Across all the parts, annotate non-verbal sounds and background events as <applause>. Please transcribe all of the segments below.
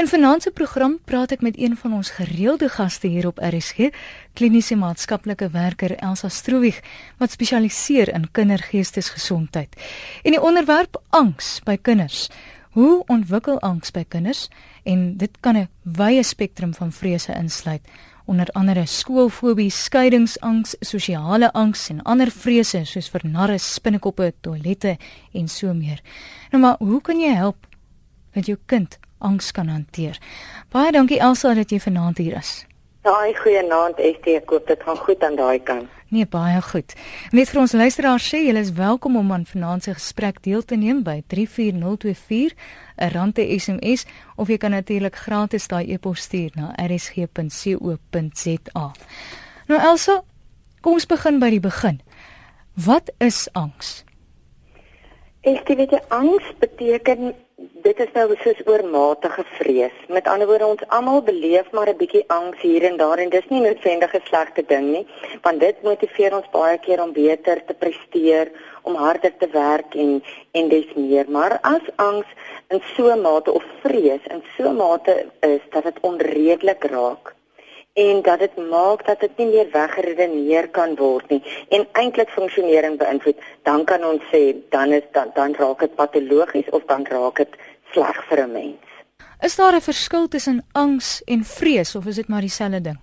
In vanaand se program praat ek met een van ons gereelde gaste hier op RSG, kliniese maatskaplike werker Elsa Stroowig wat spesialiseer in kindergeestesgesondheid. En die onderwerp angs by kinders. Hoe ontwikkel angs by kinders? En dit kan 'n wye spektrum van vrese insluit onder andere skoolfobie, skeidingsangs, sosiale angs en ander vrese soos vir narre, spinnekoppe, toilette en so meer. Nou maar, hoe kan jy help dat jou kind angs kan hanteer. Baie dankie Elsa dat jy vanaand hier is. Daai goeie naand ST, ek hoop dit gaan goed aan daai kant. Nee, baie goed. Net vir ons luisteraars sê julle is welkom om aan vanaand se gesprek deel te neem by 34024, 'n rande SMS of jy kan natuurlik gratis daai e-pos stuur na rsg.co.za. Nou Elsa, kom ons begin by die begin. Wat is angs? Ek weet jy angs beteken dit is nou soos oormatige vrees. Met ander woorde, ons almal beleef maar 'n bietjie angs hier en daar en dis nie noodwendig 'n slegte ding nie, want dit motiveer ons baie keer om beter te presteer, om harder te werk en en dis meer. Maar as angs in so 'n mate of vrees in so 'n mate is dat dit onredelik raak, en dat dit maak dat dit nie meer weggeredeneer kan word nie en eintlik funksionering beïnvloed, dan kan ons sê dan is dan dan raak dit patologies of dan raak dit sleg vir 'n mens. Is daar 'n verskil tussen angs en vrees of is dit maar dieselfde ding?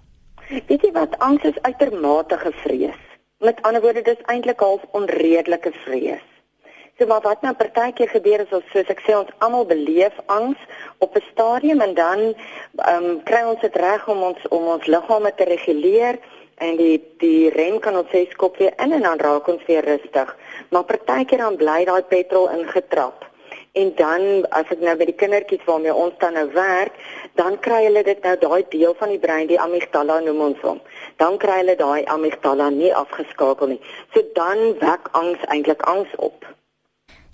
Weet jy wat angs is uitermate vrees. Met ander woorde dis eintlik half onredelike vrees. So maar wat nou partykeer gebeur is ons soos ek sê ons almal beleef angs op 'n stadium en dan ehm um, kry ons dit reg om ons om ons liggame te reguleer en die die rem kan ons sê skop weer in en dan raak ons weer rustig. Maar partykeer dan bly daai petrol ingetrap. En dan as ek nou by die kindertjies waarmee ons dan nou werk, dan kry hulle dit nou daai deel van die brein, die amygdala noem ons hom. Dan kry hulle daai amygdala nie afgeskakel nie. So dan wek angs eintlik angs op.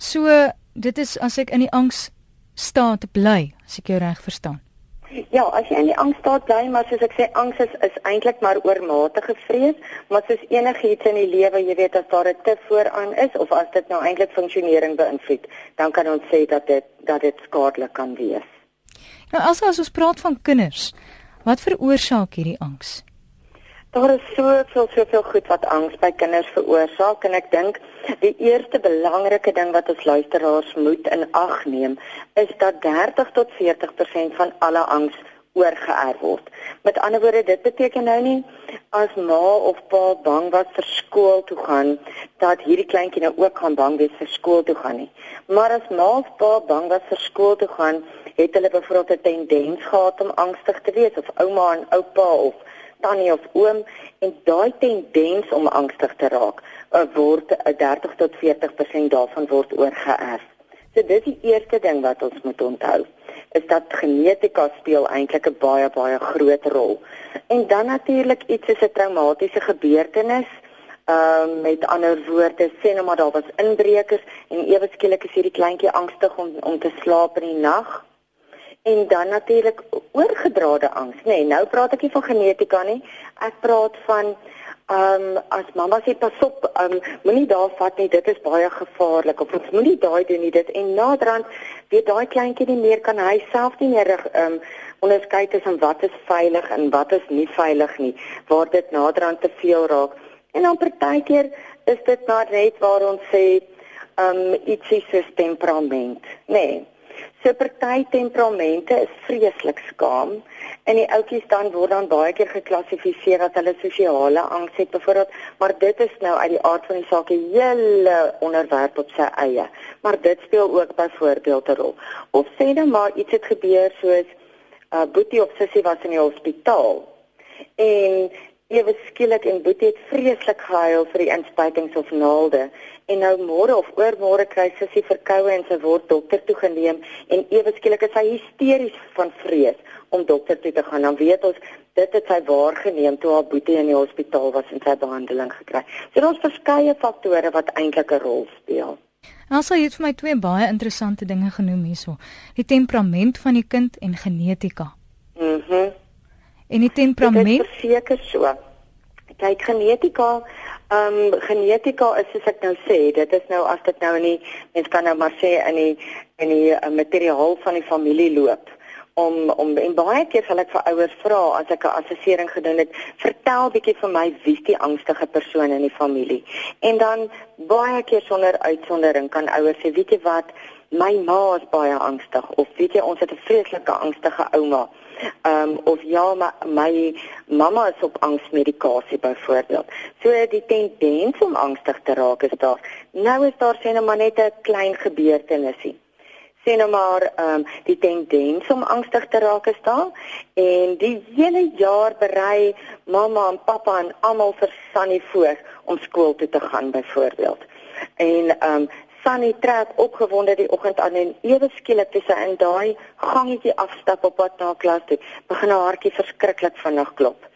So dit is as ek in die angs staat bly, as ek jou reg verstaan. Ja, as jy in die angsstaat bly, maar soos ek sê, angs is, is eintlik maar oormatige vrees, maar soos enigiets in die lewe, jy weet as daar 'n te vooraan is of as dit nou eintlik funksionering beïnvloed, dan kan ons sê dat dit dat dit skadelik kan wees. Nou as ons praat van kinders, wat veroorsaak hierdie angs? Daar is soveel soveel goed wat angs by kinders veroorsaak en ek dink die eerste belangrike ding wat ons luisteraars moet in ag neem is dat 30 tot 40% van alle angs oorgeerf word. Met ander woorde, dit beteken nou nie as ma of pa bang was vir skool toe gaan dat hierdie kleintjie nou ook gaan bang wees vir skool toe gaan nie. Maar as ma of pa bang was vir skool toe gaan, het hulle byvoorbeeld 'n tendens gehad om angstig te wees of ouma en oupa of tannie of oom en daai tendens om angstig te raak uh, word 'n uh, 30 tot 40% daarvan word oorgeerf. So dis die eerste ding wat ons moet onthou is dat genetika speel eintlik 'n baie baie groot rol. En dan natuurlik iets soos 'n traumatiese gebeurtenis Ehm um, met ander woorde sê nou maar daar was inbrekers en ewe skielik is hierdie kleintjie angstig om om te slaap in die nag en dan natuurlik oorgedrade angs, nê. Nee, nou praat ek nie van genetika nie. Ek praat van ehm um, as mamma sê pas op, ehm um, moenie daar vat nie, dit is baie gevaarlik of ons moenie daai doen nie, dit en naderhand weet daai kleintjie nie meer kan hy self nie meer ehm um, onderskei tussen wat is veilig en wat is nie veilig nie, waar dit naderhand te veel raak. En dan partykeer is dit maar net waar ons sê ehm um, ietsie soos temperament, nê. Nee. So party temperamente is vreeslik skaam en die ouetjies dan word dan baie keer geklassifiseer as hulle sosiale angs het byvoorbeeld, maar dit is nou uit die aard van die saak 'n hele onderwerp op sy eie. Maar dit speel ook byvoorbeeld 'n rol. Of sê dan maar iets het gebeur soos 'n uh, boetie of sussie was in die hospitaal en ewe skielik en Boetie het vreeslik gehuil vir die inspuitings of naalde en nou môre of oormôre kry sy verkoue en sy word dokter toe geneem en ewe skielik is sy hysteries van vrees om dokter toe te gaan dan weet ons dit het sy waargeneem toe haar Boetie in die hospitaal was en sy behandeling gekry. So daar's verskeie faktore wat eintlik 'n rol speel. Jy het vir my twee baie interessante dinge genoem hierso. Die temperament van die kind en genetika. Mhm. Mm En die temperament Dit is seker so. Kyk genetika, ehm um, genetika is soos ek nou sê, dit is nou as dit nou in die mens kan nou maar sê in die in die uh, materiaal van die familie loop om om en baie keer sal ek vir ouers vra as ek 'n assessering gedoen het, vertel bietjie vir my wie's die angstige persoon in die familie. En dan baie keer sonder uitsondering kan ouers sê, weet jy wat, my ma is baie angstig of weet jy ons het 'n vreeslike angstige ouma. Ehm um, of ja, my, my mamma is op angsmedikasie byvoorbeeld. So die tendens om angstig te raak is daar. Nou is daar sê nou maar net 'n klein gebeurtenisie sê nou maar ehm um, die tendens om angstig te raak is daar en die hele jaar berei mamma en pappa en almal vir Sunny voor om skool toe te gaan byvoorbeeld. En ehm um, Sunny trek opgewonde die oggend aan en ewe skielik toe sy in daai gangetjie afstap op pad na klas toe, begin haar hartjie verskriklik vinnig klop.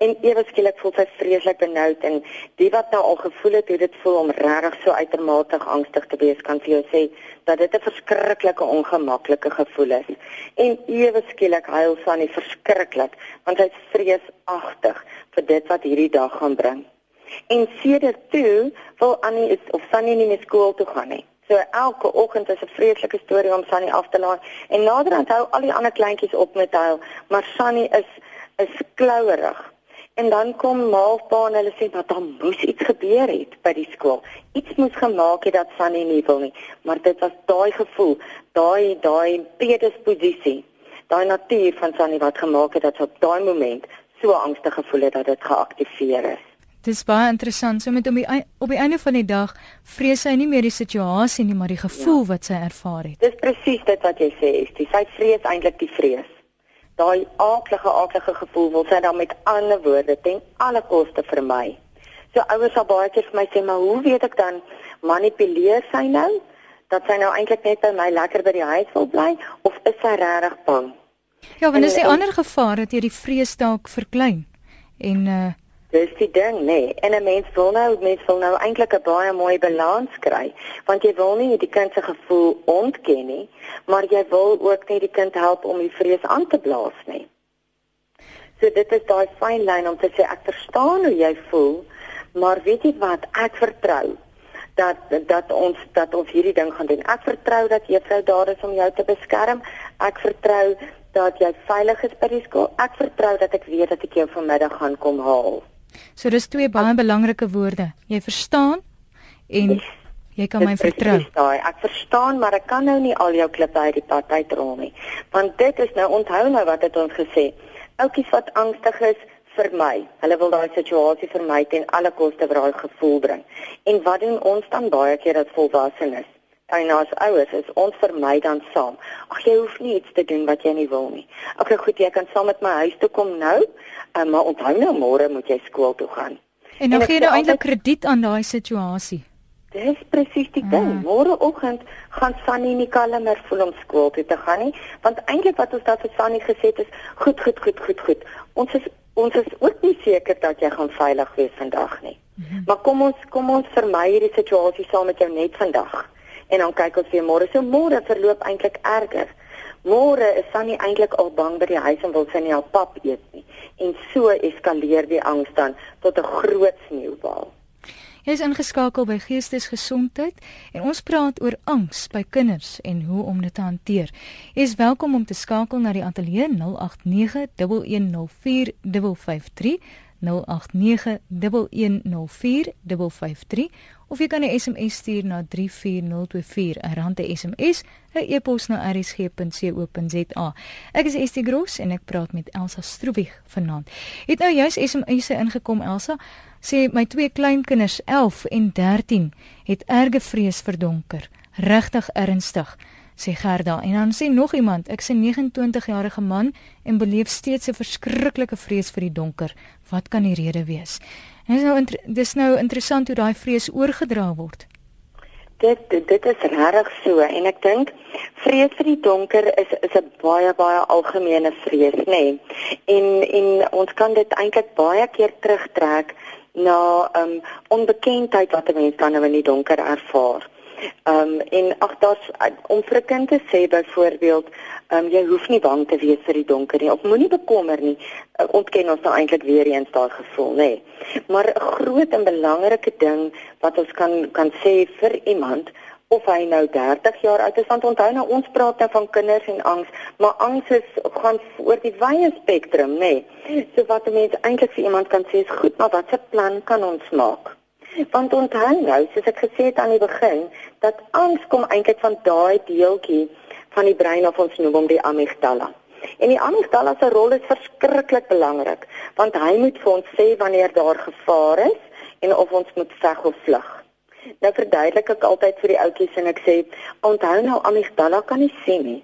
En ewe skielik voel sy vreeslik benoud en die wat nou al gevoel het hoe dit voel om regtig so uitermate angstig te wees, kan vir jou sê dat dit 'n verskriklike ongemaklike gevoel is. En ewe skielik huil Sunny verskriklik want hy's vreesagtig vir dit wat hierdie dag gaan bring. En sedert toe wil Annie is of Sunny nie meer skool toe gaan nie. So elke oggend is 'n vreeslike storie om Sunny af te laai en naderhand hou al die ander kleintjies op met huil, maar Sunny is is klouerig. En dan kom maalpa en hulle sê dat daar moes iets gebeur het by die skool. Iets moes gemaak het dat Sunny nie wil nie, maar dit was daai gevoel, daai daai predisposisie, daai natuur van Sunny wat gemaak het dat sy op daai oomblik so angstig gevoel het dat dit geaktiveer is. Dis baie interessant. So met om die op die einde van die dag vrees sy nie meer die situasie nie, maar die gevoel ja. wat sy ervaar het. Dis presies dit wat jy sê, is die sy vrees eintlik die vrees. Daai aaklige aaklige gevoel wil sy dan met ander woorde ten alle koste vermy. So ouers sal baie keer vir my sê, "Maar hoe weet ek dan manipuleer sy nou dat sy nou eintlik net by my lekker by die huis wil bly of is sy regtig bang?" Ja, want is die ander gevaar dat jy die vrees dalk verklein en uh Dis die ding, nê. Nee. En 'n mens wil nou, mens wil nou eintlik 'n baie mooi balans kry, want jy wil nie die kind se gevoel ontken nie, maar jy wil ook net die kind help om die vrees aan te blaas nie. So dit is daai fyn lyn om te sê ek verstaan hoe jy voel, maar weet jy wat, ek vertrou dat dat ons dat ons hierdie ding gaan doen. Ek vertrou dat juffrou daar is om jou te beskerm. Ek vertrou dat jy veilig is by die skool. Ek vertrou dat ek weet dat ek jou vanmiddag gaan kom haal. So dis twee baie belangrike woorde. Jy verstaan en jy kan my vertrou. Ek verstaan, maar ek kan nou nie al jou klippe uit die pad uitrol nie. Want dit is nou onthou nou wat het ons gesê. Oukies wat angstig is vir my. Hulle wil daai situasie vermy ten alle koste vir daai gevoel bring. En wat doen ons dan baie keer as volwassenes? En as ouers is ons vermy dan saam. Ag jy hoef nie iets te doen wat jy nie wil nie. Okay, goed, jy kan saam met my huis toe kom nou, uh, maar onthou nou môre moet jy skool toe gaan. En dan gee jy nou eintlik krediet aan daai situasie. Dis presies die ding. Mm. Môreoggend gaan Sunny nie kalmer voel om skool toe te gaan nie, want eintlik wat ons daar vir Sunny gesê het is, goed, goed, goed, goed, goed. Ons is ons is ook nie seker dat jy gaan veilig wees vandag nie. Mm -hmm. Maar kom ons kom ons vermy hierdie situasie saam met jou net vandag en dan kyk ons weer môre. So môre verloop eintlik erger. Môre is Sunny eintlik al bang by die huis en wil sy nie haar pap eet nie. En so eskaleer die angs dan tot 'n groot sneeubal. Jy is ingeskakel by Geestesgesondheid en ons praat oor angs by kinders en hoe om dit te hanteer. Jy is welkom om te skakel na die ateljee 089 1104553 0891104553 of jy kan 'n SMS stuur na 34024 'n rand 'n SMS 'n e-pos na rsg.co.za Ek is Estie Gross en ek praat met Elsa Stroewig vanaand. Het nou juis SMS'e ingekom Elsa. Sê my twee kleinkinders 11 en 13 het erge vrees vir donker. Regtig ernstig sê Gerda. En dan sê nog iemand ek sê 29 jarige man en beleef steeds 'n verskriklike vrees vir die donker. Wat kan die rede wees dis nou dis nou interessant hoe daai vrees oorgedra word dit dit is regtig so en ek dink vrees vir die donker is is 'n baie baie algemene vrees nê nee. en en ons kan dit eintlik baie keer terugtrek na um onbekendheid wat 'n mens dan nou in die donker ervaar. Ehm um, en ag daar's om vir 'n kind te sê byvoorbeeld, ehm um, jy hoef nie bang te wees vir die donker nie of moenie bekommer nie. Uh, ontken ons nou eintlik weer eens daai gevoel, nê. Nee. Maar 'n groot en belangrike ding wat ons kan kan sê vir iemand of hy nou 30 jaar oud is want onthou nou ons praat nou van kinders en angs maar angs is gaan oor die wye spektrum nê nee. so wat 'n mens eintlik vir iemand kan sê is goed maar watse plan kan ons maak want onthou nou soos ek gesê het aan die begin dat angs kom eintlik van daai deeltjie van die brein of ons noem hom die amygdala En die amygdala se rol is verskriklik belangrik want hy moet vir ons sê wanneer daar gevaar is en of ons moet veg of vlug. Nou verduidelik ek altyd vir die ouetjies en ek sê onthou nou amygdala kan nie sien nie.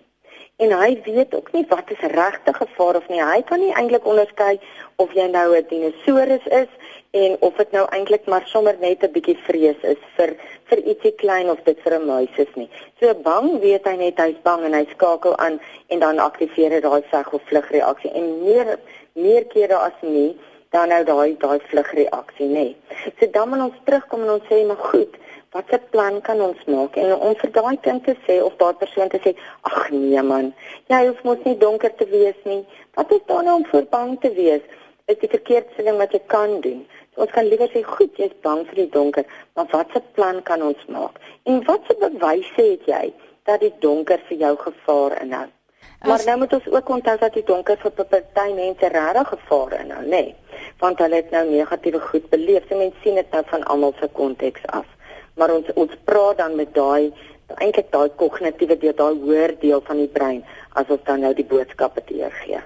En hy weet ook nie wat is regte gevaar of nie. Hy kan nie eintlik onderskei of jy nou 'n dinosourus is en of dit nou eintlik maar sommer net 'n bietjie vrees is vir vir ietsie klein of dit vir 'n muis is nie. So bang weet hy net hy's bang en hy skakel aan en dan aktiveer hy daai veg of vlug reaksie en meer meer kere as nie dan nou daai daai vlugreaksie nê. Nee. So dan moet ons terugkom en ons sê maar goed, watse plan kan ons maak en om vir daai kind te sê of daai persoon te sê, ag nee man, jy hoef mos nie donker te wees nie. Wat is dan nou om voor bang te wees? Is die verkeerdste ding wat jy kan doen. So ons kan liewer sê goed, jy's bang vir die donker, maar watse plan kan ons maak? En watse bewyse het jy dat die donker vir jou gevaar inhou? Maar nou moet ons ook onthou dat die donker vir party mense regtig gevaar inhou, nê? Nee want hulle het nou negatiewe goed beleef. So mense sien dit nou van almal se konteks af. Maar ons ons praat dan met daai eintlik daai kognitiewe deel, daai hoër deel van die brein as ons dan nou die boodskappe deurgee.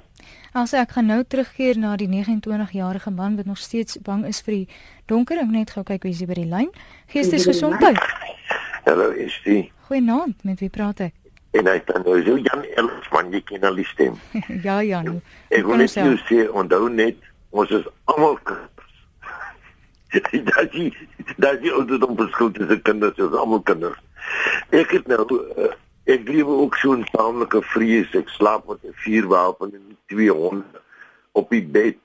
Also ek gaan nou terugkeer na die 29-jarige man wat nog steeds bang is vir die donker. Ek net gou kyk wie is by die lyn. Geestesgesondheid. Hallo, is dit? Goeienaand, met wie praat ek? En hy dan nou so Jan Elsman, jy ken al die stem. <laughs> ja, Jan. Ek wil net sê onthou net ons is almal dat jy dat jy onder die verskil tussen kinders is almal kinders. Ek het nou uh, ek lewe ook so 'n taamlike vrees. Ek slaap met 'n vuurwapen en twee honde op die bed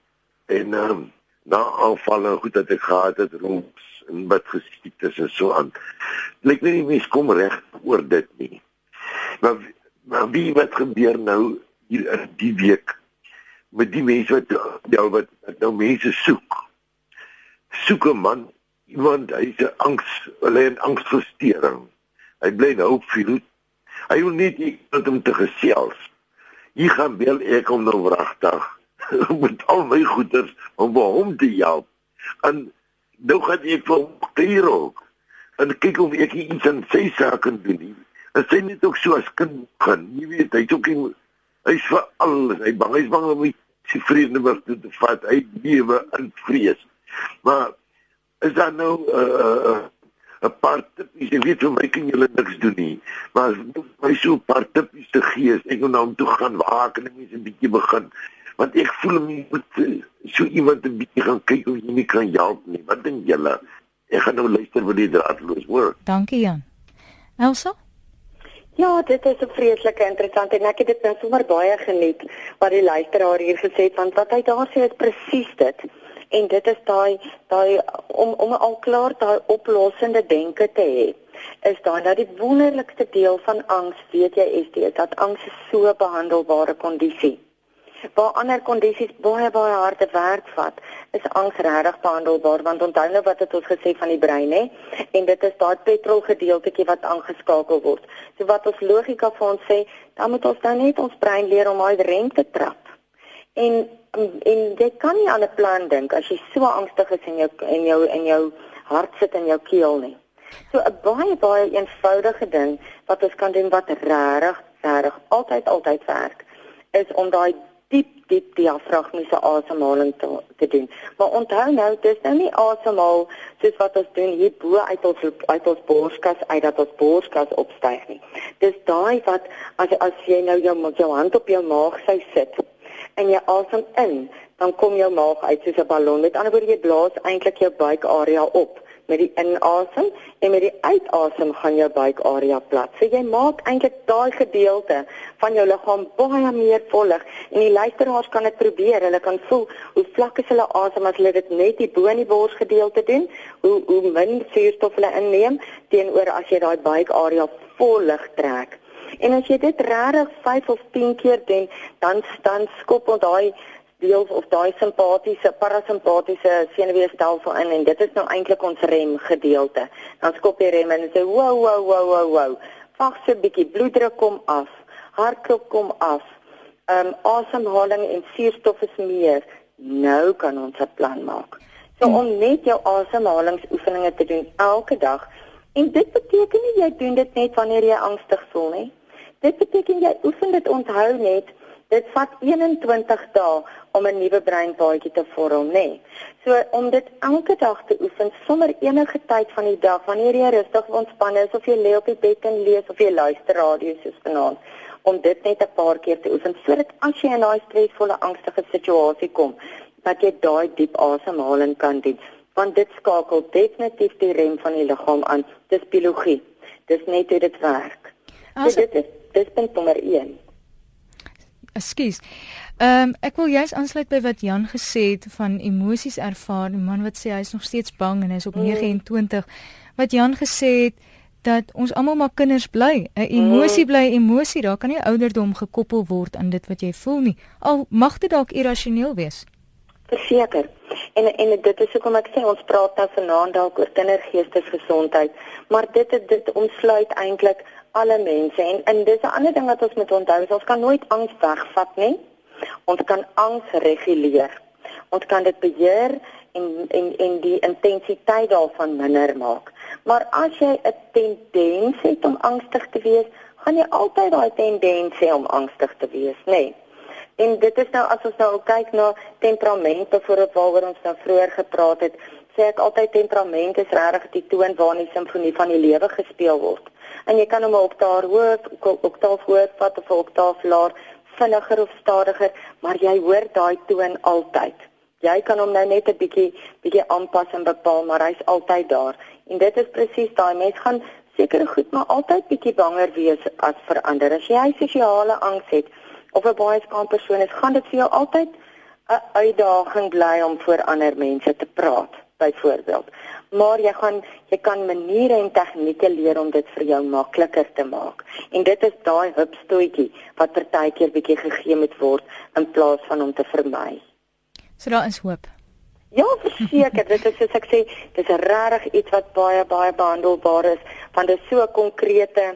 en um, na aanvalle goed dat ek gehad het rond en wat geskiet is en so aan. Lyk nie die mens kom reg oor dit nie. Maar maar wie wat gebeur nou hier in die week met die mense wat jou wat, wat nou mense soek. Soek 'n man, iemand hy's 'n angs, hulle het angsversteuring. Hy bly nou veel. Hy wil net iemand om te gesels. Hier gaan bel ek om nou wragtig <laughs> met al my goeders om by hom te help. En nou gaan ek vir hom keer ook. En kyk of ek iets aan sy saak kan doen. Nie. En sy net ook so as kind gaan. Jy weet, hy's ook hy's vir alles. Hy bang, hy's bang om my sy vrede wat toe te vat uit lewe in vrees. Maar is daar nou 'n uh, uh, 'n paar tippies, ek weet hoe my kan julle niks doen nie, maar my so 'n paar tippies te gee, ek moet nou om toe gaan waak en net 'n bietjie begin. Want ek voel my moet so iemand 'n bietjie gaan kyk of jy nie kan help nie. Wat dink julle? Ek gaan nou luister vir die draadloos hoor. Dankie Jan. Elsa? Ja, dit is 'n vreeslike interessant en ek het dit nou sommer baie geniet wat die luisteraar hier gesê het want wat hy daar sê is presies dit. En dit is daai daai om om al klaar daai oplossende denke te hê. Is daai dat die wonderlikste deel van angs, weet jy, is dit dat angs 'n so behandelbare kondisie waar ander kondisies baie baie harde werk vat, is angs regtig behandelbaar want onthou nou wat het ons gesê van die brein hè en dit is daai petrol gedeeltjie wat aangeskakel word. So wat ons logika vir ons sê, dan moet ons dan net ons brein leer om daai rem te trap. En en jy kan nie aan 'n plan dink as jy so angstig is in jou in jou in jou hart sit in jou keel nie. So 'n baie baie eenvoudige ding wat ons kan doen wat regtig regtig altyd altyd werk is om daai diep diep diafragmiese asemhaling te, te doen. Maar onthou nou, dis nou nie asemhaal soos wat ons doen hier bo uit ons uit ons borskas uit dat ons borskas opstyg nie. Dis daai wat as as jy nou jou jou hand op jou maag sou sit en jy asem in, dan kom jou maag uit soos 'n ballon. Met ander woorde, jy blaas eintlik jou buikarea op met die inasem en met die uitasem gaan jou buikarea plat. So jy maak eintlik daai gedeelte van jou liggaam baie meer vollig en die luisteraars kan dit probeer. Hulle kan voel hoe vlak is hulle asem as hulle dit net die bo in die borsgedeelte doen, hoe hoe min suurstof hulle inneem teenoor as jy daai buikarea vollig trek. En as jy dit regtig 5 of 10 keer doen, dan dan skop ons daai deels of daai simpatiese parasimpatiese senuweestelsel in en dit is nou eintlik ons rem gedeelte. Dan skop jy rem en sê wow wow wow wow wow. Vag so 'n bietjie bloeddruk kom af, hartklop kom af. Ehm um, asemhaling en suurstof is meer. Nou kan ons 'n plan maak. So om net jou asemhalingsoefeninge te doen elke dag en dit beteken nie jy doen dit net wanneer jy angstig voel nie. Dit beteken jy oefen dit onthou net dit vat 21 dae om 'n nuwe breinpaadjie te vorm, nê. So om dit elke dag te oefen sonder enige tyd van die dag wanneer jy rustig ontspan is of jy lê op die bed en lees of jy luister radio soos vanaand om dit net 'n paar keer te oefen sodat as jy in daai stresvolle angstige situasie kom dat jy daai diep asemhaling kan doen want dit skakel definitief die rem van die liggaam aan dis biologie dis net hoe dit werk so dit is dis punt nommer 1 Ekskuus. Ehm um, ek wil juist aansluit by wat Jan gesê het van emosies ervaar. 'n Man wat sê hy is nog steeds bang en hy is op mm. 29. Wat Jan gesê het dat ons almal maar kinders bly. 'n Emosie mm. bly emosie. Daar kan nie ouderdom gekoppel word aan dit wat jy voel nie. Al mag dit dalk irrasioneel wees. Verseker. En en dit is hoekom ek sê ons praat nou vanaand dalk oor kindergeestesgesondheid, maar dit dit omsluit eintlik alle mense en en dis 'n ander ding wat ons moet onthou, ons kan nooit angs wegvat nie. Ons kan angs reguleer. Ons kan dit beheer en en en die intensiteit daarvan minder maak. Maar as jy 'n tendens het om angstig te wees, gaan jy altyd daai tendens hê om angstig te wees, nê? Nee. En dit is nou as ons nou kyk na temperamente voorop waaroor ons nou vroeër gepraat het, sê ek altyd temperament is regtig die toon waarin die simfonie van die lewe gespeel word. En jy kan hom op daar hoog oktaaf hoog vat of oktaaf laer vinniger of stadiger maar jy hoor daai toon altyd. Jy kan hom nou net 'n bietjie bietjie aanpas en bepaal maar hy's altyd daar. En dit is presies daai mens gaan seker goed maar altyd bietjie banger wees as verander. As jy sosiale angs het of 'n baie skaam persoon is gaan dit vir jou altyd 'n uitdaging bly om voor ander mense te praat byvoorbeeld maar jy gaan jy kan maniere en tegnieke leer om dit vir jou makliker te maak. En dit is daai hupstootjie wat partykeer bietjie gegee moet word in plaas van om te vermy. So daar is hoop. Ja, verseker, dit is soos ek sê, dis regtig iets wat baie baie behandelbaar is, want dit is so konkrete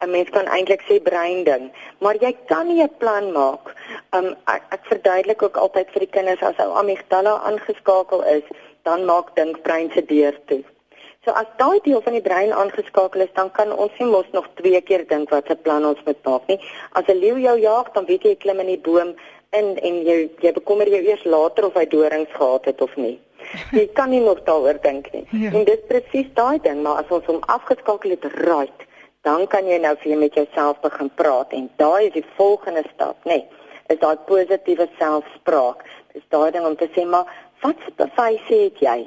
'n mens kan eintlik sê brein ding, maar jy kan nie 'n plan maak. Um ek, ek verduidelik ook altyd vir die kinders as ou amygdala aangeskakel is, dan maak dinkbrein se deur toe. So as daai deel van die brein aangeskakel is, dan kan ons nie mos nog twee keer dink wat se plan ons moet maak nie. As 'n leeu jou jag, dan weet jy jy klim in die boom in en jy jy bekommer jou eers later of hy dorings gehad het of nie. Jy kan nie nog daaroor dink nie. <laughs> Ja. En dit presies daai ding, maar as ons hom afgeskakel het, right, dan kan jy nou vir met jouself begin praat en daai is die volgende stap, nê. Nee, is daai positiewe selfspraak. Dis daai ding om te sê maar wat se bewyse het jy?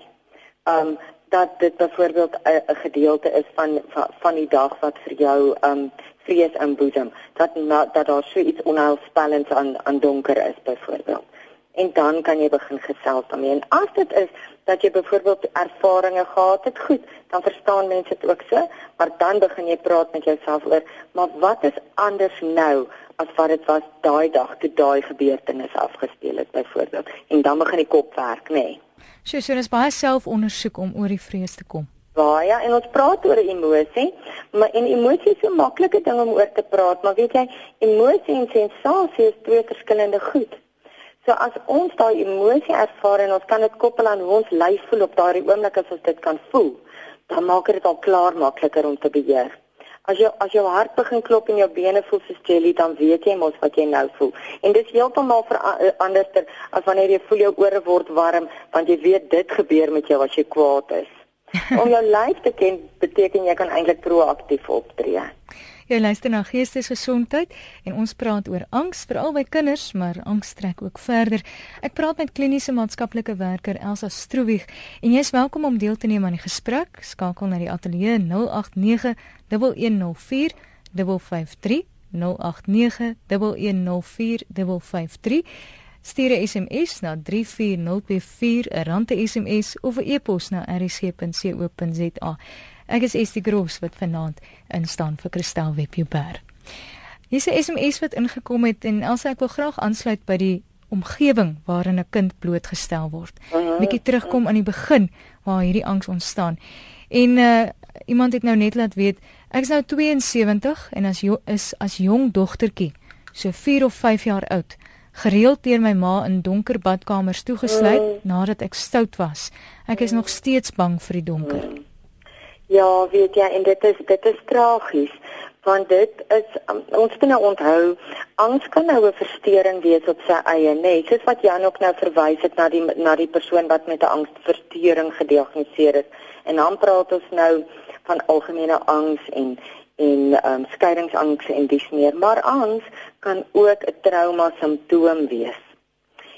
Um dat dit byvoorbeeld 'n gedeelte is van, van van die dag wat vir jou um vrees inboesem, dat na, dat daar so iets onheilspellends aan aan donker is byvoorbeeld. En dan kan jy begin gesels daarmee. En as dit is dat jy byvoorbeeld ervarings gehad het, goed, dan verstaan mense dit ook so, maar dan begin jy praat met jouself oor, maar wat is anders nou as wat dit was daai dag toe daai gebeurtenis afgespeel het byvoorbeeld en dan begin die kop werk nê. Nee. So so is baie selfondersoek om oor die vrees te kom. Baie ja, en ons praat oor emosie, maar en emosie is so 'n maklike ding om oor te praat, maar weet jy, emosie en sensasie is twee verskillende goed. So as ons daai emosie ervaar en ons kan dit koppel aan hoe ons lyf voel op daardie oomblik as ons dit kan voel, dan maak dit al klaar makliker om te beheer. As jou as jou hart begin klop en jou bene voel soos jelly, dan weet jy mos wat jy nou voel. En dis heeltemal eh, anderster as wanneer jy voel jou ore word warm, want jy weet dit gebeur met jou as jy kwaad is. <laughs> Om jou lyf te ken beteken jy kan eintlik proaktief optree. Jy luister na Geestesgesondheid en ons praat oor angs veral by kinders, maar angs trek ook verder. Ek praat met kliniese maatskaplike werker Elsa Stroewig en jy is welkom om deel te neem aan die gesprek. Skakel na die ateljee 089 1104 553 089 1104 Stuur 'n SMS na 34024, 'n rand te SMS of 'n e-pos na rsc.co.za. Ek is Estie Gross wat vanaand instaan vir Christel Webber. Hier's 'n SMS wat ingekom het en Elsa ek wil graag aansluit by die omgewing waarin 'n kind blootgestel word. Mhm. Bietjie terugkom aan die begin waar hierdie angs ontstaan. En uh iemand het nou net laat weet, ek's nou 72 en as jo is as jong dogtertjie, so 4 of 5 jaar oud, gereeld deur my ma in donker badkamers toegesluit Mm. nadat ek stout was. Ek is nog steeds bang vir die donker. Ja, weet jy, en dit is dit is tragies want dit is um, ons moet nou onthou angs kan nou 'n verstoring wees op sy eie, nê, nee, soos wat Jan ook nou verwys het na die na die persoon wat met 'n angsversteuring gediagnoseer is. En dan praat ons nou van algemene angs en en um, skeiingsangs en dis meer, maar angs kan ook 'n trauma simptoom wees.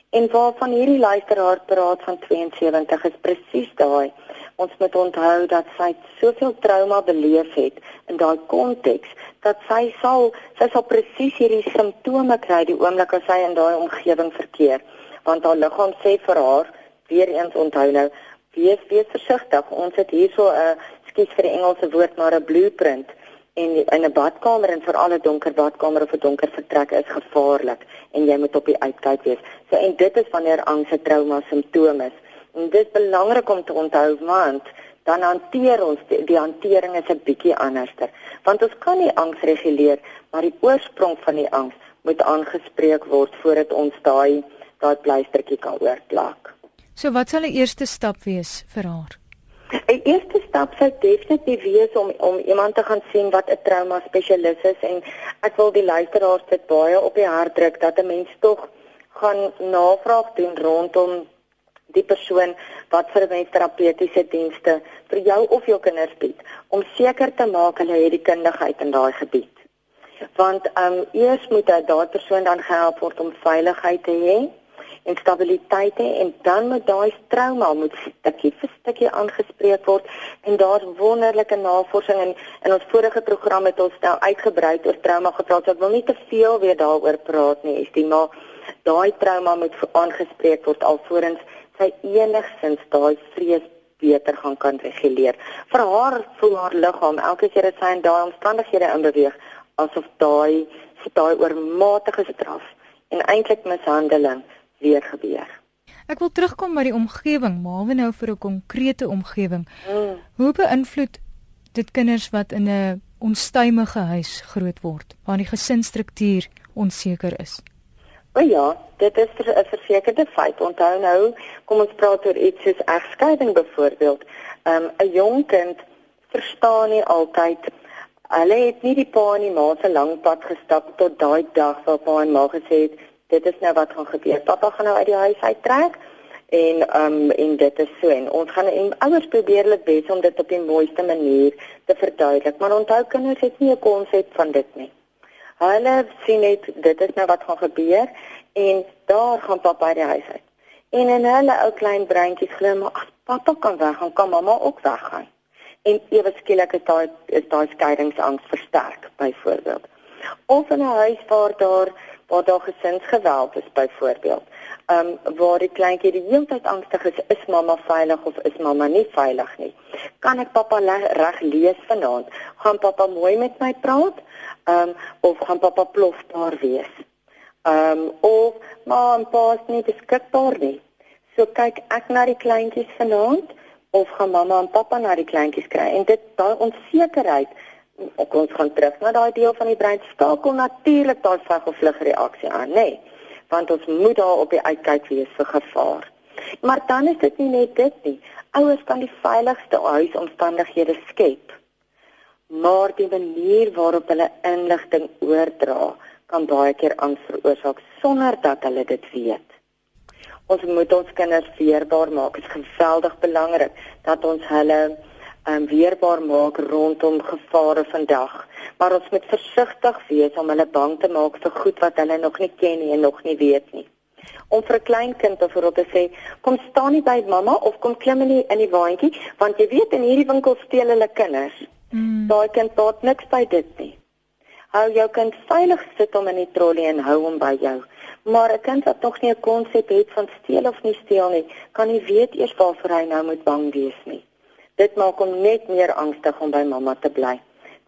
En waarvan hierdie luisteraar praat van 72 is presies daai. Ons moet onthou dat sy soveel trauma beleef het in daai konteks dat sy sal sy sal presies hierdie simptome kry die oomblik as sy in daai omgewing verkeer. Want haar liggaam sê vir haar, weer eens onthou nou, wees wees versigtig. Ons het hierso 'n skuis vir die Engelse woord maar 'n blueprint en in 'n badkamer en veral 'n donker badkamer of 'n donker vertrek is gevaarlik en jy moet op die uitkyk wees. So en dit is wanneer angs 'n trauma simptoom is. En dit is belangrik om te onthou want dan hanteer ons die, die hantering is 'n bietjie anderster. Want ons kan nie angs reguleer, maar die oorsprong van die angs moet aangespreek word voordat ons daai daai pleistertjie kan oorplak. So wat sal 'n eerste stap wees vir haar? 'n Eerste stap sou definitief wees om om iemand te gaan sien wat 'n trauma spesialis is en ek wil die luisteraars dit baie op die hart druk dat 'n mens tog gaan navraag doen rondom die persoon wat vir mens terapeutiese dienste vir jou of jou kinders bied om seker te maak hulle het die kundigheid in daai gebied. Want um, eers moet daai persoon dan gehelp word om veiligheid te hê en stabiliteit hê en dan moet daai trauma moet stukkie vir stukkie aangespreek word en daar's wonderlike navorsing en in ons vorige program het ons nou uitgebrei oor trauma gepraat. So ek wil nie te veel weer daaroor praat nie, is die maar daai trauma moet aangespreek word alvorens sy enigstens daai vrees beter gaan kan reguleer. Vir haar voel haar liggaam elke keer as sy in daai omstandighede inbeweeg asof daai daai oormatige straf en eintlik mishandeling weer gebeur. Ek wil terugkom by die omgewing, maar nou vir 'n konkrete omgewing. Mm. Hoe beïnvloed dit kinders wat in 'n onstuimige huis groot word, waar die gesinsstruktuur onseker is? O ja, dit is 'n versekerde feit. Onthou nou, kom ons praat oor iets soos egskeiding byvoorbeeld. Um 'n jong kind verstaan nie altyd hulle het nie die pa en die ma se lang pad gestap tot daai dag waar pa en ma gesê het dit is nou wat gaan gebeur. Pappa gaan nou uit die huis uittrek en um en dit is so en ons gaan en ouers probeer hulle bes om dit op die mooiste manier te verduidelik. Maar onthou kinders het nie 'n konsep van dit nie. Hulle sien net dit is nou wat gaan gebeur en daar gaan pappa die huis uit. En in hulle ou klein breintjies glo maar as pappa kan weggaan, kan mamma ook weggaan. En ewe skielik is daai is daai skeidingsangs versterk byvoorbeeld. Of in 'n huis waar daar waar daar gesinsgeweld is byvoorbeeld. Um waar die kleintjie die hele tyd angstig is, is mamma veilig of is mamma nie veilig nie. Kan ek pappa reg lees vanaand? Gaan pappa mooi met my praat? Um of gaan pappa plofbaar wees? Um of ma en pa is nie beskikbaar nie. So kyk ek na die kleintjies vanaand of gaan mamma en pappa na die kleintjies kry en dit daai onsekerheid ook ons gaan terug na daai deel van die brein skakel natuurlik daai veg of vlug reaksie aan, nê? Nee, want ons moet daar op die uitkyk wees vir gevaar. Maar dan is dit nie net dit nie. Ouers kan die veiligste huisomstandighede skep. Maar die manier waarop hulle inligting oordra, kan baie keer angs veroorsaak sonder dat hulle dit weet. Ons moet ons kinders weerbaar maak. Dit is geweldig belangrik dat ons hulle um, weerbaar maak rondom gevare vandag. Maar ons moet versigtig wees om hulle bang te maak vir goed wat hulle nog nie ken nie en nog nie weet nie. Om vir 'n klein kind byvoorbeeld te sê, kom staan nie by mamma of kom klim in die in die waantjie, want jy weet in hierdie winkel steel hulle kinders. Mm. Daai kind tot niks by dit nie. Hou jou kind veilig sit om in die trolly en hou hom by jou. Maar 'n kind wat nog nie 'n konsep het van steel of nie steel nie, kan nie weet eers waarvoor hy nou moet bang wees nie. Dit maak hom net meer angstig om by mamma te bly.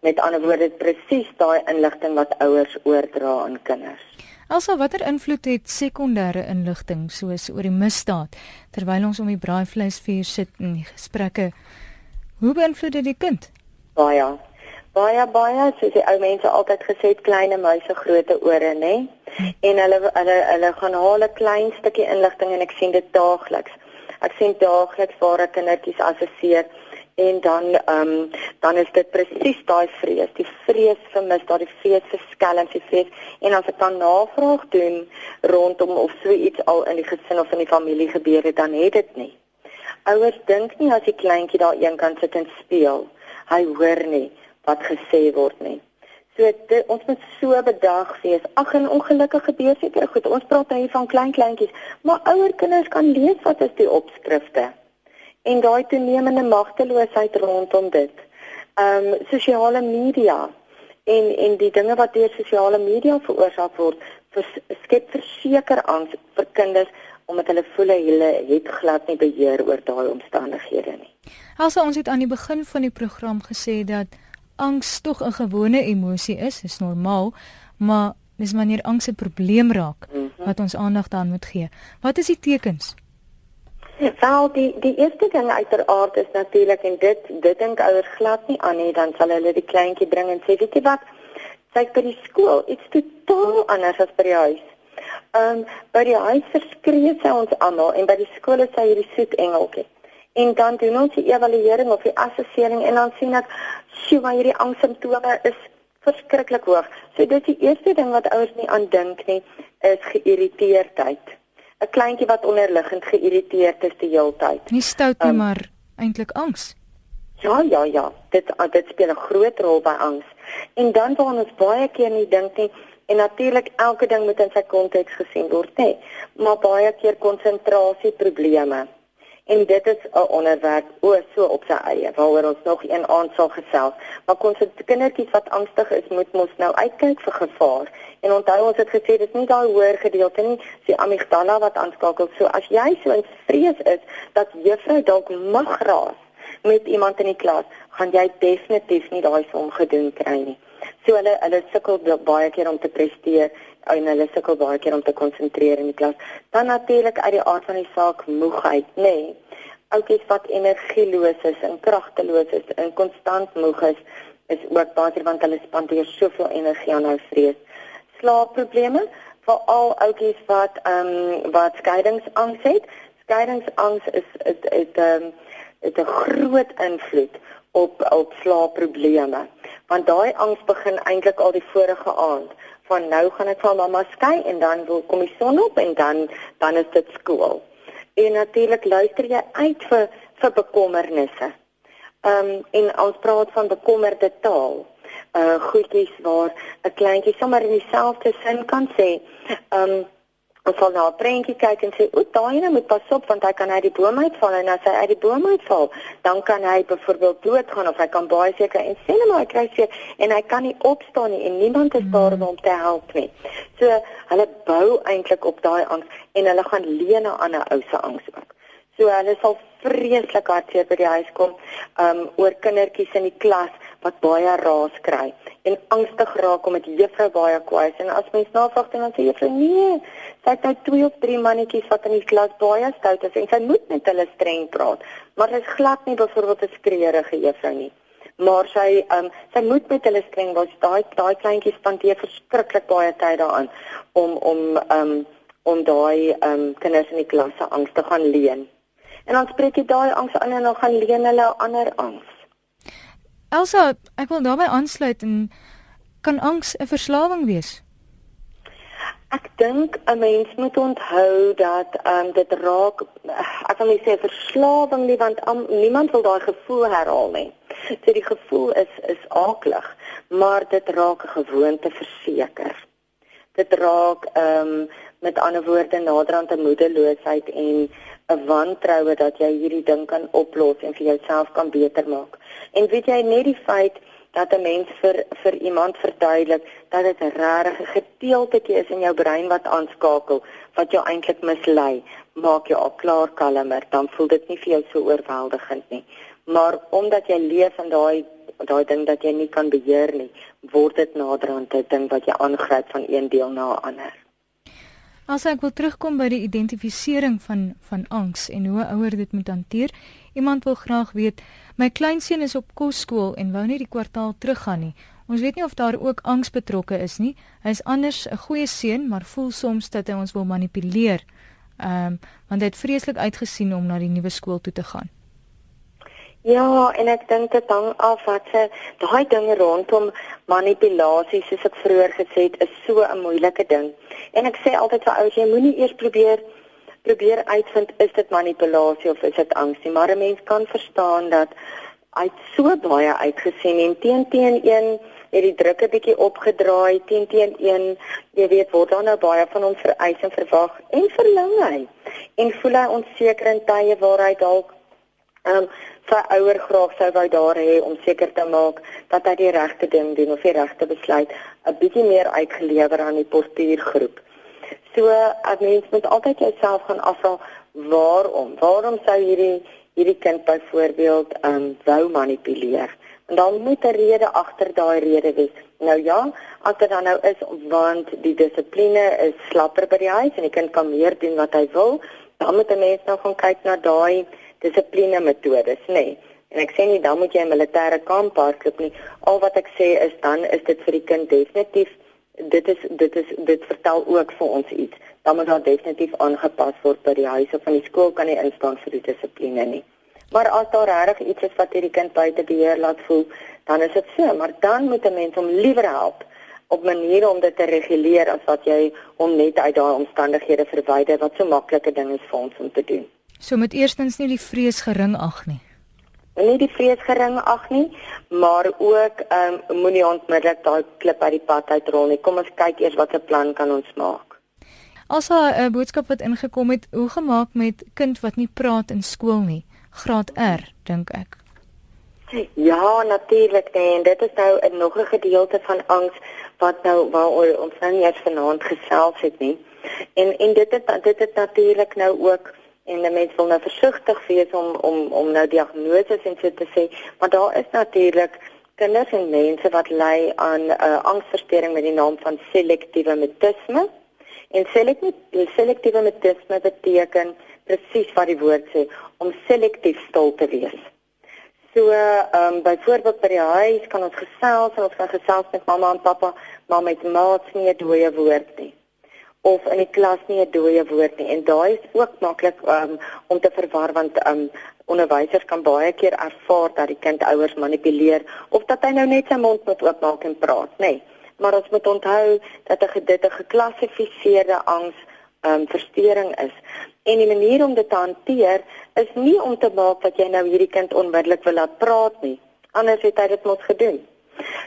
Met ander woorde, presies daai inligting wat ouers oordra aan kinders. Elsa, watter invloed het sekondêre inligting soos oor die misdaad terwyl ons om die braaivleisvuur sit in die gesprekke? Hoe beïnvloed dit die kind? Baie. Baie baie, soos die ou mense altyd gesê het, kleine muise groot ore, nê? En hulle hulle hulle gaan haal 'n klein stukkie inligting en ek sien dit daagliks. Ek sien daagliks waar ek kindertjies assesseer en dan ehm um, dan is dit presies daai vrees, die vrees vir mis, daai vrees vir skelm, die vrees en as ek dan navraag doen rondom of so iets al in die gesin of in die familie gebeur het, dan het dit nie. Ouers dink nie as die kleintjie daar eenkant sit en speel, hy hoor nie wat gesê word nie. So dit, ons moet so bedag wees. Ag en ongelukkig gebeur seker goed. Ons praat hier van klein kleintjies, maar ouer kinders kan lees wat is die opskrifte en daai toenemende magteloosheid rondom dit. Ehm um, sosiale media en en die dinge wat deur sosiale media veroorsaak word, vers, skep verseker angs vir kinders omdat hulle voel hulle het glad nie beheer oor daai omstandighede nie. Also ons het aan die begin van die program gesê dat angs tog 'n gewone emosie is, is normaal, maar dis wanneer angs 'n probleem raak -hmm. wat ons aandag daaraan moet gee. Wat is die tekens? Wel die die eerste ding uiteraard is natuurlik en dit dit dink ouers glad nie aan nie dan sal hulle die kleintjie bring en sê weet jy wat sy by die skool iets totaal anders as by die huis. Ehm um, by die huis verskree sy ons almal en by die skool is sy hierdie soet engeltjie. En dan doen ons die evaluering of die assessering en dan sien ek sjoe maar hierdie angssimptome is verskriklik hoog. So dit is die eerste ding wat ouers nie aan dink nie is geïrriteerdheid. 'n kleintjie wat onderliggend geïrriteerd is die hele tyd. Nie stout nie, um, maar eintlik angs. Ja, ja, ja. Dit dit speel 'n groot rol by angs. En dan waar ons baie keer nie dink nie en natuurlik elke ding moet in sy konteks gesien word, nê. Maar baie keer konsentrasieprobleme. En dit is 'n onderwerp o so op sy eie waaroor ons nog een aand sal gesels. Maar konsentrasie kindertjies wat angstig is, moet mos nou uitkyk vir gevaar. En onthou ons het gesê dis nie daai hoër gedeelte nie, die amygdala wat aanskakel. So as jy so in vrees is dat juffrou dalk mag raas met iemand in die klas, gaan jy definitief nie daai som gedoen kry nie. So hulle hulle sukkel baie keer om te presteer en hulle sukkel baie keer om te konsentreer in die klas. Dan natuurlik uit die aard van die saak moegheid, nê. Nee. Oukies wat energieloos is en kragteloos is en konstant moeg is, is ook baie want hulle spandeer soveel energie aan hul vrees. Slaapprobleme, veral oukies wat ehm um, wat skeidingsangs het. Skeidingsangs is is is ehm het 'n groot invloed op op slaapprobleme. Want daai angs begin eintlik al die vorige aand van nou gaan ek van mamma skei en dan wil kom die son op en dan dan is dit skool. En natuurlik luister jy uit vir vir bekommernisse. Ehm um, en ons praat van bekommerde taal. Uh goedjies waar 'n kleintjie sommer in dieselfde sin kan sê. Ehm um, Ons sal na 'n prentjie kyk en sê, "O, daai ene moet pas op want hy kan uit die boom uitval en as hy uit die boom uitval, dan kan hy byvoorbeeld doodgaan of hy kan baie seker en sê net maar hy kry seker en hy kan nie opstaan nie en niemand is daar om hom te help nie." So, hulle bou eintlik op daai angs en hulle gaan leen aan 'n ou se angs ook. So hulle sal vreeslik hartseer by die huis kom um oor kindertjies in die klas wat baie raas kry en angstig raak om met juffrou baie kwaai is. En as mens navraag dan sê juffrou nee sy het nou twee of drie mannetjies wat in die klas baie stout is en sy moet met hulle streng praat. Maar sy is glad nie byvoorbeeld 'n skreeurige juffrou nie. Maar sy um sy moet met hulle streng wees daai daai kleintjies spandeer verskriklik baie tyd daaraan om om um om daai um kinders in die klas se angs te gaan leen. En dan spreek jy daai angs aan en dan gaan leen hulle ander angs Elsa, ek wil daarbey aansluit en kan angs 'n verslawing wees? Ek dink 'n mens moet onthou dat um, dit raak ek wil nie sê verslawing nie want um, niemand wil daai gevoel herhaal nie. So die gevoel is is aaklig, maar dit raak 'n gewoonte verseker. Dit raak ehm um, met ander woorde naderhand 'n moedeloosheid en 'n wantroue dat jy hierdie ding kan oplos en vir jouself kan beter maak. En weet jy net die feit dat 'n mens vir vir iemand verduidelik dat dit 'n regte gedeeltetjie is in jou brein wat aanskakel wat jou eintlik mislei, maak jou al klaar kalmer, dan voel dit nie vir jou so oorweldigend nie. Maar omdat jy leef in daai daai ding dat jy nie kan beheer nie, word dit naderhand 'n ding wat jy aangryp van een deel na 'n ander. As ek wil terugkom by die identifisering van van angs en hoe 'n ouer dit moet hanteer. Iemand wil graag weet, my kleinseun is op kosskool en wou nie die kwartaal teruggaan nie. Ons weet nie of daar ook angs betrokke is nie. Hy is anders 'n goeie seun, maar voel soms dat hy ons wil manipuleer. Ehm um, want hy het vreeslik uitgesien om na die nuwe skool toe te gaan. Ja, en ek dink dit hang af wat se daai dinge rondom manipulasie soos ek vroeër gesê het, is so 'n moeilike ding. En ek sê altyd vir ouers, jy moenie eers probeer probeer uitvind is dit manipulasie of is dit angs nie, maar 'n mens kan verstaan dat hy so baie uitgesien en teen teen een het die druk 'n bietjie opgedraai teen teen een jy weet word daar nou baie van hom vereis en verwag en verlang hy en voel hy onseker in tye waar hy dalk ehm um, sy ouer graag sou wou daar hê om seker te maak dat hy die regte ding doen of die regte besluit 'n bietjie meer uitgelewer aan die postuurgroep. So 'n mens moet altyd jouself gaan afvra waarom? Waarom sou hierdie hierdie kind byvoorbeeld ehm um, wou manipuleer? En dan moet 'n rede agter daai rede wees. Nou ja, as dit dan nou is want die dissipline is slapper by die huis en die kind kan meer doen wat hy wil, dan moet 'n mens nou gaan kyk na daai dissipline metodes, nê. Nee. En ek sê nie dan moet jy 'n militêre kamp hardloop nie. Al wat ek sê is dan is dit vir die kind definitief dit is dit is dit vertel ook vir ons iets. Dan moet daar definitief aangepas word by die huis of van die skool kan nie instaan vir die dissipline nie. Maar as daar regtig iets is wat hierdie kind buite beheer laat voel, dan is dit so, maar dan moet 'n mens hom liewer help op maniere om dit te reguleer as wat jy hom net uit daai omstandighede verwyder wat so maklike ding is vir ons om te doen. So moet eerstens nie die vrees gering ag nie. Nie die vrees gering ag nie, maar ook ehm um, moenie onmiddellik daai klip uit die pad uitrol nie. Kom ons kyk eers wat 'n plan kan ons maak. As 'n boodskap wat ingekom het, hoe gemaak met kind wat nie praat in skool nie, graad R, dink ek. Ja, natuurlik nee, en dit is nou 'n nog 'n gedeelte van angs wat nou waar ons nou nie eens vanaand gesels het nie. En en dit het dit het natuurlik nou ook en die mens wil nou versigtig wees om om om nou diagnoses en so te sê, maar daar is natuurlik kinders en mense wat ly aan 'n uh, angsversteuring met die naam van selektiewe mutisme. En selektiewe selektiewe mutisme beteken presies wat die woord sê, om selektief stil te wees. So, ehm um, byvoorbeeld by die huis kan ons gesels ons kan gesels met mamma en pappa, maar met maats nie 'n dooie woord of in die klas nie 'n dooie woord nie. En daai is ook maklik um, om te verwar want um, onderwysers kan baie keer ervaar dat die kind ouers manipuleer of dat hy nou net sy mond moet oopmaak en praat nê. Nee. maar ons moet onthou dat 'n dit 'n geklassifiseerde angs um, verstoring is. En die manier om dit te hanteer is nie om te maak dat jy nou hierdie kind onmiddellik wil laat praat nie. Anders het hy dit mos gedoen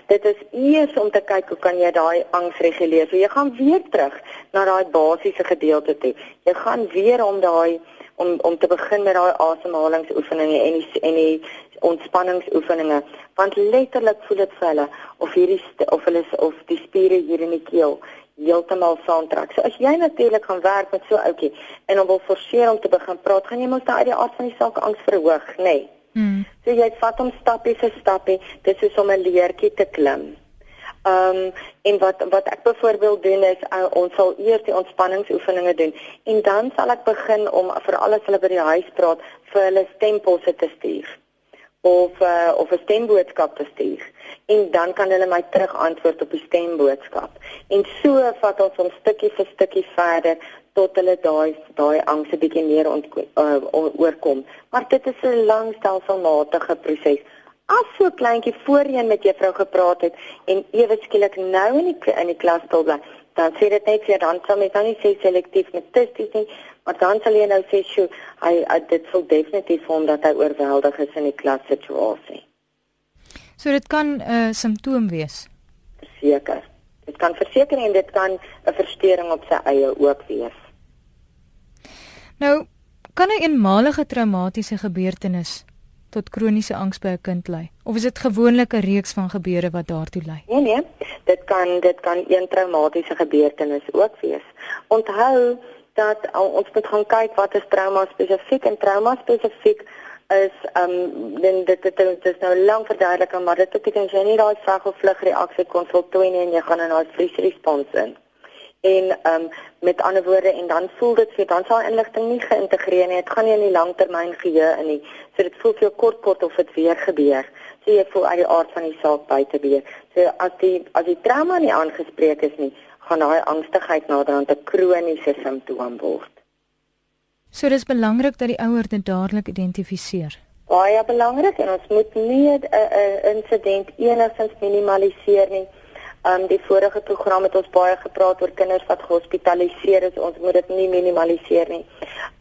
Dit is eers om te kyk hoe kan jy daai angs reguleer. So jy gaan weer terug na daai basiese gedeelte toe. Jy gaan weer om daai om om te begin met daai asemhalingsoefeninge en die en die ontspanningsoefeninge want letterlik voel dit vir hulle of hierdie of hulle of die spiere hier in die keel heeltemal saamtrek. So as jy natuurlik gaan werk met so 'n ouetjie en hom wil forceer om te begin praat, gaan jy mos daai uit die aard van die saak angs verhoog, nê? Nee. Hmm. So jy vat hom stappie vir stappie, dit is om 'n leertjie te klim. Ehm um, en wat wat ek byvoorbeeld doen is uh, ons sal eers die ontspanningsoefeninge doen. En dan sal ek begin om vir alles hulle by die huis praat vir hulle stemposse te stuur. Of uh, of 'n stemboodskap te stuur. En dan kan hulle my terug antwoord op die stemboodskap. En so vat ons hom stukkie vir stukkie verder tot hulle daai daai angs 'n bietjie meer ont, uh, oorkom. Maar dit is 'n lang stelselmatige proses. As so kleintjie voorheen met juffrou gepraat het en ewe skielik nou in die in die klas stil bly, dan sê dit net vir dan sal mens dan nie sê selektief metisties nie, maar dan sal jy nou sê sjoe, hy uh, dit sou definitief hom dat hy oorweldig is in die klas situasie. So dit kan 'n uh, simptoom wees. Seker. Dit kan verseker en dit kan 'n verstoring op sy eie ook wees. Nou, kan 'n een eenmalige traumatiese gebeurtenis tot kroniese angs by 'n kind lei of is dit gewoonlik 'n reeks van gebeure wat daartoe lei? Nee nee, dit kan dit kan een traumatiese gebeurtenis ook wees. Onthou dat ons moet gaan kyk wat is trauma spesifiek en trauma spesifiek is ehm um, dan dit dit dit is nou lank verduidelik maar dit beteken jy nie daai veg of vlug reaksie kon voltooi nie en jy gaan in daai freeze response in. En ehm um, Met ander woorde en dan voel dit vir dan sal inligting nie geïntegreer nie. Dit gaan nie in die langtermyn geheue in nie. So dit voel vir jou kort kort of dit weer gebeur. So jy voel uit die aard van die saak buite weer. So as die as die trauma nie aangespreek is nie, gaan daai angstigheid naderhand 'n kroniese simptoom word. So dis belangrik dat die ouer dit dadelik identifiseer. Baie belangrik en ons moet nie 'n insident enigstens minimaliseer nie. Um die vorige program het ons baie gepraat oor kinders wat gehospitaliseer is. Ons moet dit nie minimaliseer nie.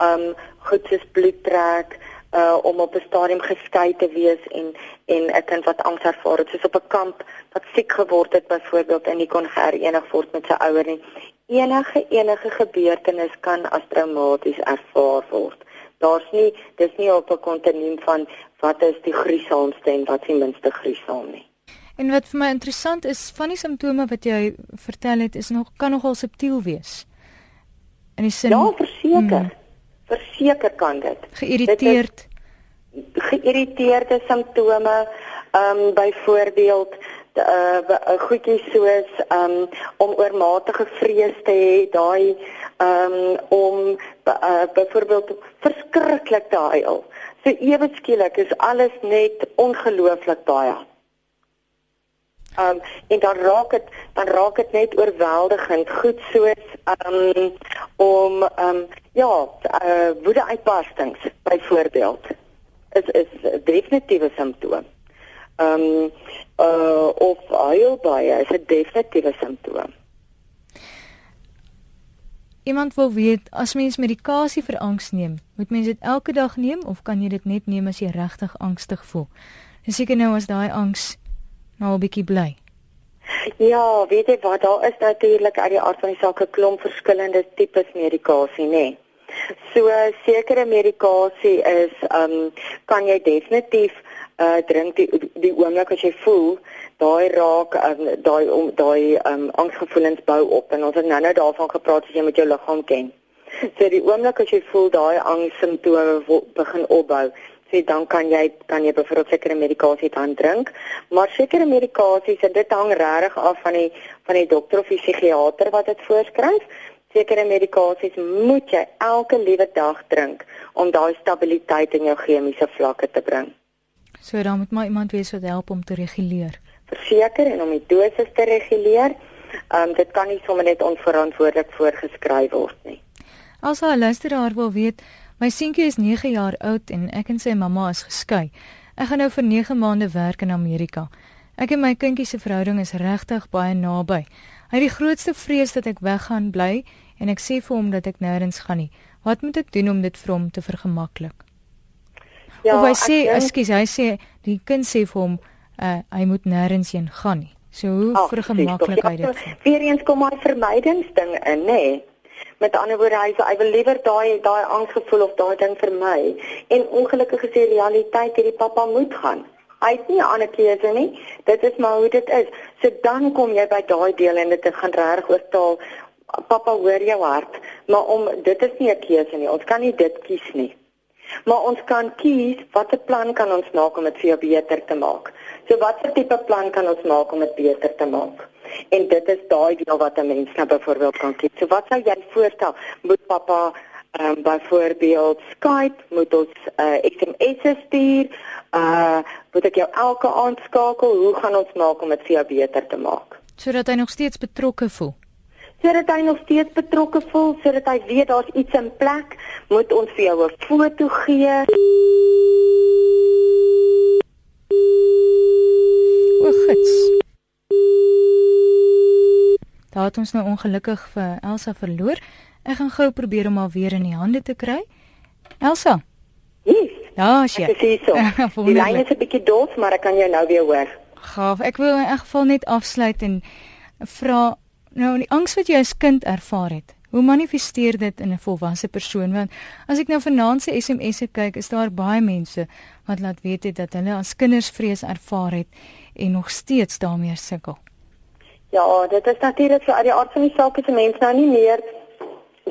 Um goed soos bloedtrek, uh om op 'n stadium geskei te wees en en 'n kind wat angs ervaar het, soos op 'n kamp wat siek geword het byvoorbeeld en nie kon herenig word met sy ouer nie. Enige enige gebeurtenis kan as traumaties ervaar word. Daar's nie dis nie op 'n kontinuum van wat is die gruiselmste en wat is die minste gruisel nie. En wat vir my interessant is, van die simptome wat jy vertel het, is nog kan nogal subtiel wees. In die sin Ja, verseker. Hmm verseker kan dit. Geïrriteerd. Geïrriteerde simptome, ehm um, byvoorbeeld uh goedjies soos um om oormatige vrees te hê, daai um om uh, byvoorbeeld verskriklik te huil. So ewe skielik is alles net ongelooflik baie. Um en dan raak dit dan raak dit net oorweldigend goed soos um om um ja, uh woedeuitbarstings byvoorbeeld is is definitiewe simptoom. Um uh of huil baie is 'n definitiewe simptoom. Iemand wil weet as mens medikasie vir angs neem, moet mens dit elke dag neem of kan jy dit net neem as jy regtig angstig voel? Dis seker nou as daai angs nou 'n bietjie bly. Ja, weet jy wat, daar is natuurlik uit die aard van die saak 'n klomp verskillende tipes medikasie, nê. Nee. So sekere medikasie is um, kan jy definitief uh drink die die oomblik as jy voel daai raak um, daai om daai um, angsgevoelens bou op en ons het nou-nou daarvan gepraat as jy met jou liggaam ken. So die oomblik as jy voel daai angs simptome begin opbou, sê dan kan jy kan jy byvoorbeeld sekere medikasie dan drink, maar sekere medikasies en dit hang regtig af van die van die dokter of die psigiater wat dit voorskryf. Sekere medikasies moet jy elke liewe dag drink om daai stabiliteit in jou chemiese vlakke te bring. So dan moet maar iemand wees wat help om te reguleer. Verseker en om die dosis te reguleer. Ehm um, dit kan nie sommer net onverantwoordelik voorgeskryf word nie. As 'n luisteraar wil weet, My seentjie is 9 jaar oud en ek en sy mamma is geskei. Ek gaan nou vir 9 maande werk in Amerika. Ek en my kindjie se verhouding is regtig baie naby. Hy het die grootste vrees dat ek weggaan bly en ek sê vir hom dat ek nêrens gaan nie. Wat moet ek doen om dit vir hom te vergemaklik? Ja, of hy sê, ekskuus, hy sê die kind sê vir hom uh, hy moet nêrens heen gaan nie. So hoe vergemaklik hy dit? Weereens kom maar vermydingsding in, nê? Nee. Met ander woorde, hy sê hy wil liewer daai daai angsgevoel of daai ding vermy. En ongelukkig is die realiteit hierdie pappa moet gaan. Hy het nie 'n ander keuse nie. Dit is maar hoe dit is. So dan kom jy by daai deel en dit gaan reg oortaal. Pappa hoor jou hart, maar om dit is nie 'n keuse nie. Ons kan nie dit kies nie. Maar ons kan kies watter plan kan ons maak om dit vir jou beter te maak. So watter tipe plan kan ons maak om dit beter te maak? En dit is daai deel wat 'n mens nou byvoorbeeld kan kies. So wat sou jy voorstel? Moet pappa ehm um, byvoorbeeld Skype, moet ons 'n uh, eh, SMS stuur? Uh moet ek jou elke aand skakel? Hoe gaan ons maak om dit vir jou beter te maak? Sodat hy nog steeds betrokke voel sodat hy nog steeds betrokke voel, sodat hy weet daar's iets in plek, moet ons vir jou 'n foto gee. O, gits. Daar het ons nou ongelukkig vir Elsa verloor. Ek gaan gou probeer om haar weer in die hande te kry. Elsa. Yes. Ja, sy. Ek sien so. <laughs> die lyn is 'n bietjie doof, maar ek kan jou nou weer hoor. Gaaf. Ek wil in elk geval net afsluit en vra nou die angs wat jy as kind ervaar het. Hoe manifesteer dit in 'n volwasse persoon? Want as ek nou vanaand se SMS'e kyk, is daar baie mense wat laat weet het dat hulle as kinders vrees ervaar het en nog steeds daarmee sukkel. Ja, dit is natuurlik so uit die aard van die saak is 'n mens nou nie meer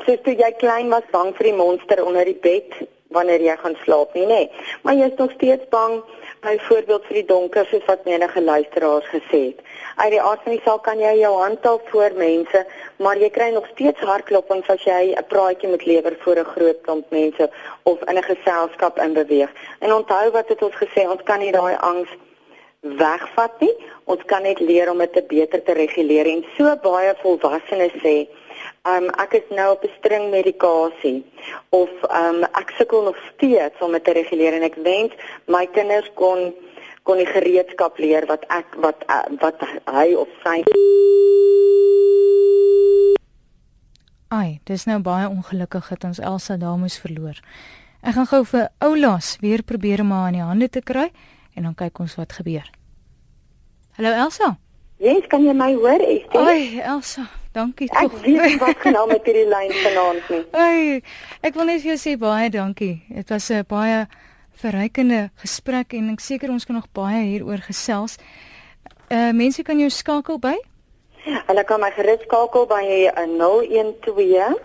soos toe jy klein was bang vir die monster onder die bed wanneer jy gaan slaap nie, nê. Maar jy is nog steeds bang byvoorbeeld vir die donker soos wat menige luisteraars gesê het. Uit die aard van die saak kan jy jou hand hou voor mense, maar jy kry nog steeds hartklopings as jy 'n praatjie moet lewer voor 'n groot klomp mense of in 'n geselskap in beweeg. En onthou wat het ons gesê, ons kan nie daai angs wegvat nie. Ons kan net leer om dit beter te reguleer en so baie volwassenes sê Um ek is nou op 'n string medikasie of um ek sukkel nog steeds om dit te reguleer en ek wens my kinders kon kon die gereedskap leer wat ek wat uh, wat hy of sy Ai, dis nou baie ongelukkig dat ons Elsa daar moes verloor. Ek gaan gou vir Oulas weer probeer om haar in die hande te kry en dan kyk ons wat gebeur. Hallo Elsa. Ja, yes, kan jy my hoor? Ai, Elsa, dankie tog. Ek weet wat genoem <laughs> met hierdie lyn vanaand nie. Ai, ek wil net vir jou sê baie dankie. Dit was 'n baie verrykende gesprek en ek seker ons kan nog baie hieroor gesels. Uh mense kan jou skakel by? Hulle kan my gerus skakel by 012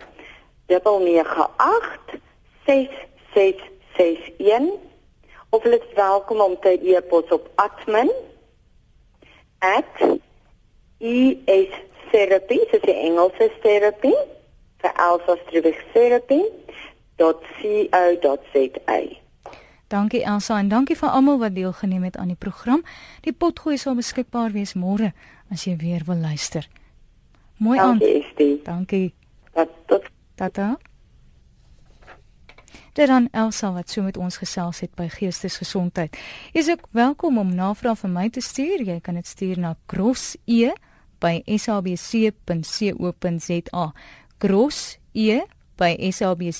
998 6661 of hulle is welkom om te e-pos op admin@ ES therapy, so die Engelse therapy vir Alpha Strivig therapy. .co.za. Dankie Elsa en dankie vir almal wat deelgeneem het aan die program. Die potgooi sal beskikbaar wees môre as jy weer wil luister. Mooi aan. Dankie. Dankie. Tot tot. Tata. Dit dan Elsa wat so met ons gesels het by Geestesgesondheid. Jy is ook welkom om navrae vir my te stuur. Jy kan dit stuur na grosse by sabc.co.za. grosse by sabc.co.za.